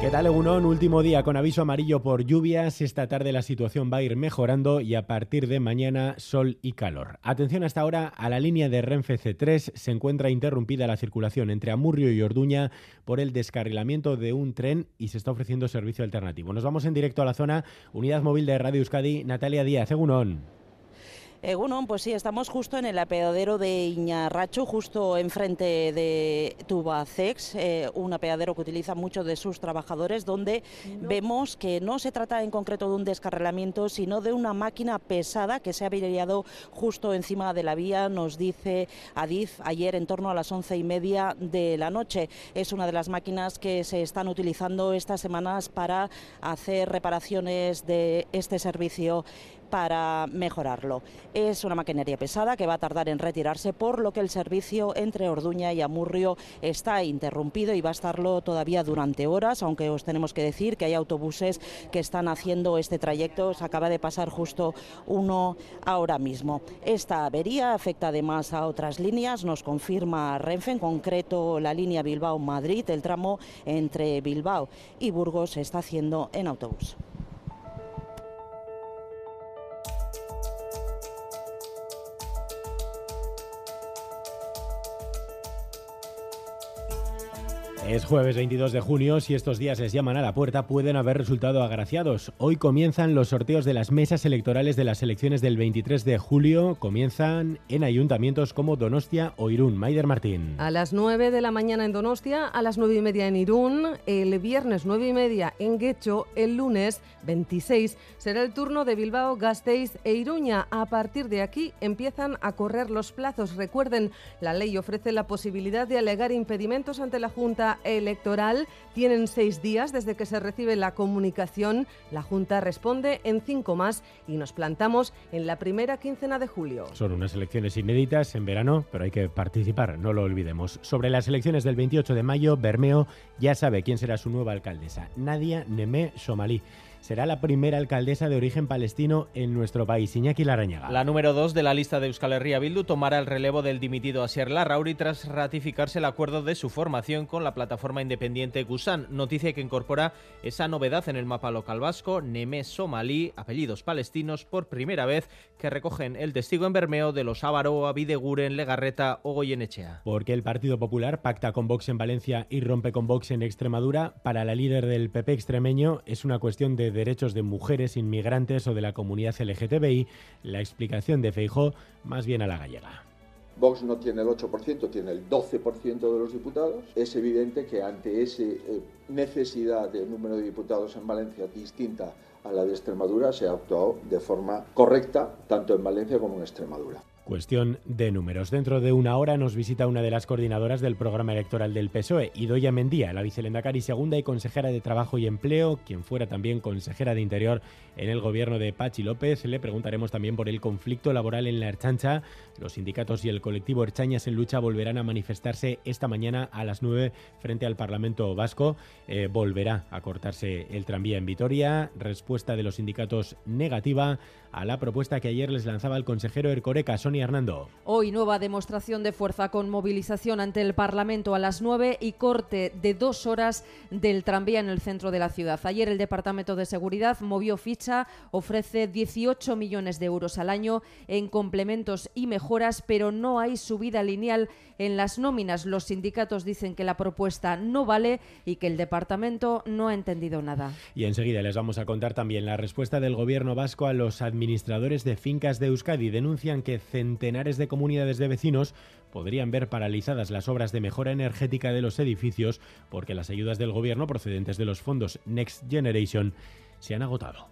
¿Qué tal, Egunon? Último día con aviso amarillo por lluvias. Esta tarde la situación va a ir mejorando y a partir de mañana sol y calor. Atención hasta ahora a la línea de Renfe C3. Se encuentra interrumpida la circulación entre Amurrio y Orduña por el descarrilamiento de un tren y se está ofreciendo servicio alternativo. Nos vamos en directo a la zona. Unidad móvil de Radio Euskadi, Natalia Díaz. Egunon. Eh, bueno, pues sí, estamos justo en el apeadero de Iñarracho, justo enfrente de Tubacex, eh, un apeadero que utiliza muchos de sus trabajadores, donde vemos que no se trata en concreto de un descarrilamiento, sino de una máquina pesada que se ha averiado justo encima de la vía, nos dice Adif ayer en torno a las once y media de la noche. Es una de las máquinas que se están utilizando estas semanas para hacer reparaciones de este servicio para mejorarlo. Es una maquinaria pesada que va a tardar en retirarse, por lo que el servicio entre Orduña y Amurrio está interrumpido y va a estarlo todavía durante horas, aunque os tenemos que decir que hay autobuses que están haciendo este trayecto. Se acaba de pasar justo uno ahora mismo. Esta avería afecta además a otras líneas, nos confirma Renfe, en concreto la línea Bilbao-Madrid, el tramo entre Bilbao y Burgos se está haciendo en autobús. Es jueves 22 de junio, si estos días les llaman a la puerta pueden haber resultado agraciados. Hoy comienzan los sorteos de las mesas electorales de las elecciones del 23 de julio. Comienzan en ayuntamientos como Donostia o Irún. Maider Martín. A las 9 de la mañana en Donostia, a las 9 y media en Irún, el viernes 9 y media en Guecho, el lunes 26 será el turno de Bilbao, Gasteiz e Iruña. A partir de aquí empiezan a correr los plazos. Recuerden, la ley ofrece la posibilidad de alegar impedimentos ante la Junta electoral. Tienen seis días desde que se recibe la comunicación. La Junta responde en cinco más y nos plantamos en la primera quincena de julio. Son unas elecciones inéditas en verano, pero hay que participar, no lo olvidemos. Sobre las elecciones del 28 de mayo, Bermeo ya sabe quién será su nueva alcaldesa, Nadia Nemé Somalí será la primera alcaldesa de origen palestino en nuestro país, Iñaki Larañaga. La número dos de la lista de Euskal Herria Bildu tomará el relevo del dimitido Asier Larrauri tras ratificarse el acuerdo de su formación con la plataforma independiente Gusan, noticia que incorpora esa novedad en el mapa local vasco, Neme Somalí, apellidos palestinos por primera vez que recogen el testigo en Bermeo de los Ávaroa, Videguren, Legarreta o Goyenechea. Porque el Partido Popular pacta con Vox en Valencia y rompe con Vox en Extremadura, para la líder del PP extremeño es una cuestión de derechos de mujeres inmigrantes o de la comunidad LGTBI, la explicación de Feijó más bien a la gallega. Vox no tiene el 8%, tiene el 12% de los diputados. Es evidente que ante esa eh, necesidad de número de diputados en Valencia distinta a la de Extremadura, se ha actuado de forma correcta tanto en Valencia como en Extremadura. Cuestión de números. Dentro de una hora nos visita una de las coordinadoras del programa electoral del PSOE, Idoya Mendía, la vicelendacari segunda y consejera de Trabajo y Empleo, quien fuera también consejera de Interior en el gobierno de Pachi López. Le preguntaremos también por el conflicto laboral en la Erchancha. Los sindicatos y el colectivo Erchañas en Lucha volverán a manifestarse esta mañana a las 9 frente al Parlamento Vasco. Eh, volverá a cortarse el tranvía en Vitoria. Respuesta de los sindicatos negativa a la propuesta que ayer les lanzaba el consejero Ercoreca, Sonia Hernando. Hoy nueva demostración de fuerza con movilización ante el Parlamento a las 9 y corte de dos horas del tranvía en el centro de la ciudad. Ayer el Departamento de Seguridad movió ficha, ofrece 18 millones de euros al año en complementos y mejoras, pero no hay subida lineal en las nóminas. Los sindicatos dicen que la propuesta no vale y que el departamento no ha entendido nada. Y enseguida les vamos a contar también la respuesta del gobierno vasco a los administradores de fincas de Euskadi. Denuncian que centenares de comunidades de vecinos podrían ver paralizadas las obras de mejora energética de los edificios porque las ayudas del gobierno procedentes de los fondos Next Generation se han agotado.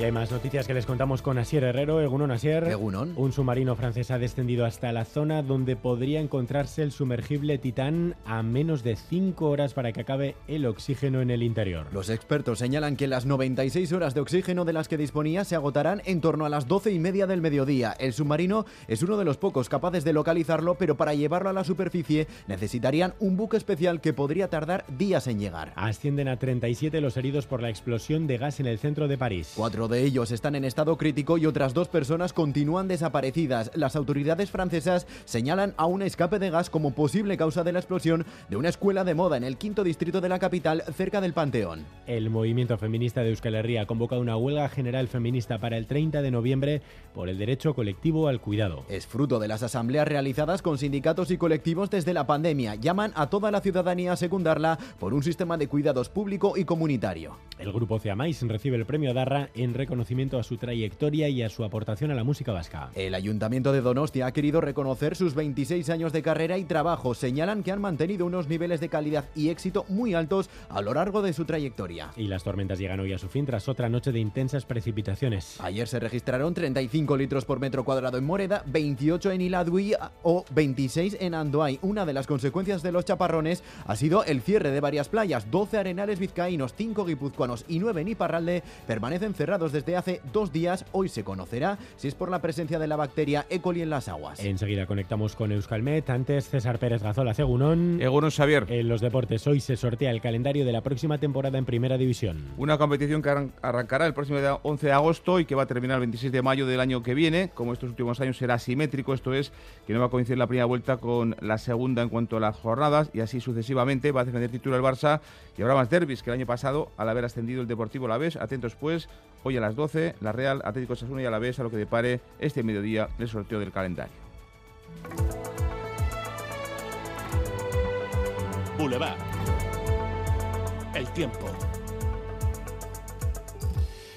Y hay más noticias que les contamos con Asier Herrero. Egunon Asier. Egunon. Un submarino francés ha descendido hasta la zona donde podría encontrarse el sumergible Titán a menos de 5 horas para que acabe el oxígeno en el interior. Los expertos señalan que las 96 horas de oxígeno de las que disponía se agotarán en torno a las 12 y media del mediodía. El submarino es uno de los pocos capaces de localizarlo, pero para llevarlo a la superficie necesitarían un buque especial que podría tardar días en llegar. Ascienden a 37 los heridos por la explosión de gas en el centro de París. Cuatro de ellos están en estado crítico y otras dos personas continúan desaparecidas. Las autoridades francesas señalan a un escape de gas como posible causa de la explosión de una escuela de moda en el quinto distrito de la capital, cerca del Panteón. El movimiento feminista de Euskal Herria ha convocado una huelga general feminista para el 30 de noviembre por el derecho colectivo al cuidado. Es fruto de las asambleas realizadas con sindicatos y colectivos desde la pandemia. Llaman a toda la ciudadanía a secundarla por un sistema de cuidados público y comunitario. El grupo Ceamais recibe el premio Darra en reconocimiento a su trayectoria y a su aportación a la música vasca. El Ayuntamiento de Donostia ha querido reconocer sus 26 años de carrera y trabajo. Señalan que han mantenido unos niveles de calidad y éxito muy altos a lo largo de su trayectoria. Y las tormentas llegan hoy a su fin tras otra noche de intensas precipitaciones. Ayer se registraron 35 litros por metro cuadrado en Moreda, 28 en Iladui o 26 en Andoay. Una de las consecuencias de los chaparrones ha sido el cierre de varias playas. 12 arenales vizcaínos, 5 guipuzcoanos y 9 en Iparralde permanecen cerrados desde hace dos días. Hoy se conocerá si es por la presencia de la bacteria E. coli en las aguas. Enseguida conectamos con Euskalmet. Antes, César Pérez Gazola, Egunon. Egunon Xavier. En los deportes, hoy se sortea el calendario de la próxima temporada en Primera División. Una competición que arrancará el próximo día 11 de agosto y que va a terminar el 26 de mayo del año que viene. Como estos últimos años será simétrico, esto es que no va a coincidir la primera vuelta con la segunda en cuanto a las jornadas y así sucesivamente. Va a defender título el Barça y habrá más derbis que el año pasado al haber ascendido el Deportivo La Vez. Atentos pues, hoy a las 12, la Real Atlético Sasuna y a la vez a lo que depare este mediodía el sorteo del calendario. Boulevard. El tiempo.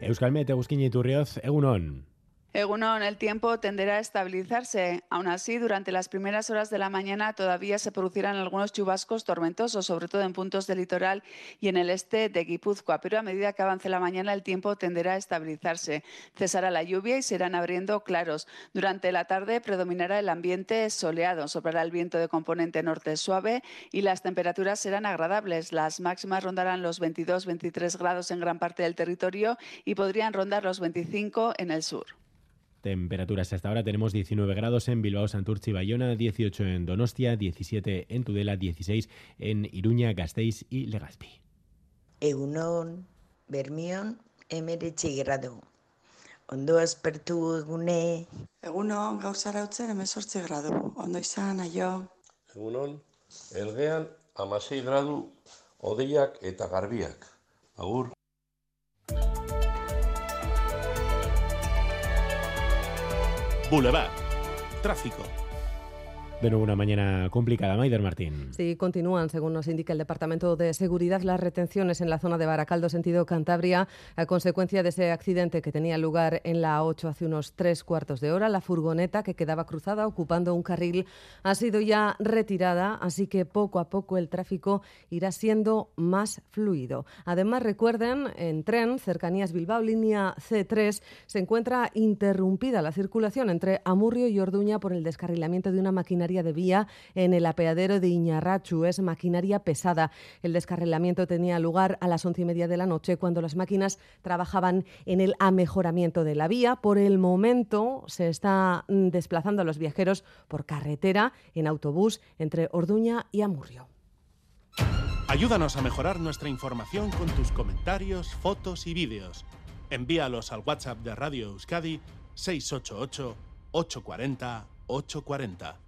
Euskalmet, Eguskin y Turrioz, Egunon. Egunon, el tiempo tenderá a estabilizarse. Aún así, durante las primeras horas de la mañana todavía se producirán algunos chubascos tormentosos, sobre todo en puntos del litoral y en el este de Guipúzcoa. Pero a medida que avance la mañana, el tiempo tenderá a estabilizarse. Cesará la lluvia y se irán abriendo claros. Durante la tarde predominará el ambiente soleado, soprará el viento de componente norte suave y las temperaturas serán agradables. Las máximas rondarán los 22-23 grados en gran parte del territorio y podrían rondar los 25 en el sur. Temperaturas hasta ahora tenemos 19 grados en Bilbao, Santurce y Bayona, 18 en Donostia, 17 en Tudela, 16 en Iruña, Gasteiz y Legazpi. Egunon, Bermion, emeretzi grado. Ondo aspertu egune. Egunon, gauzara utzen emezortzi gradu. Ondo izan, aio. Egunon, elgean amasei gradu odeiak eta garbiak. Agur. Boulevard. Tráfico. De nuevo una mañana complicada, Maider Martín. Sí, continúan, según nos indica el Departamento de Seguridad, las retenciones en la zona de Baracaldo, sentido Cantabria, a consecuencia de ese accidente que tenía lugar en la 8 hace unos tres cuartos de hora. La furgoneta que quedaba cruzada ocupando un carril ha sido ya retirada, así que poco a poco el tráfico irá siendo más fluido. Además, recuerden, en tren, cercanías Bilbao, línea C3, se encuentra interrumpida la circulación entre Amurrio y Orduña por el descarrilamiento de una maquinaria de vía en el apeadero de Iñarrachu. Es maquinaria pesada. El descarrilamiento tenía lugar a las once y media de la noche cuando las máquinas trabajaban en el amejoramiento de la vía. Por el momento se está mm, desplazando a los viajeros por carretera, en autobús, entre Orduña y Amurrio. Ayúdanos a mejorar nuestra información con tus comentarios, fotos y vídeos. Envíalos al WhatsApp de Radio Euskadi 688 840 840.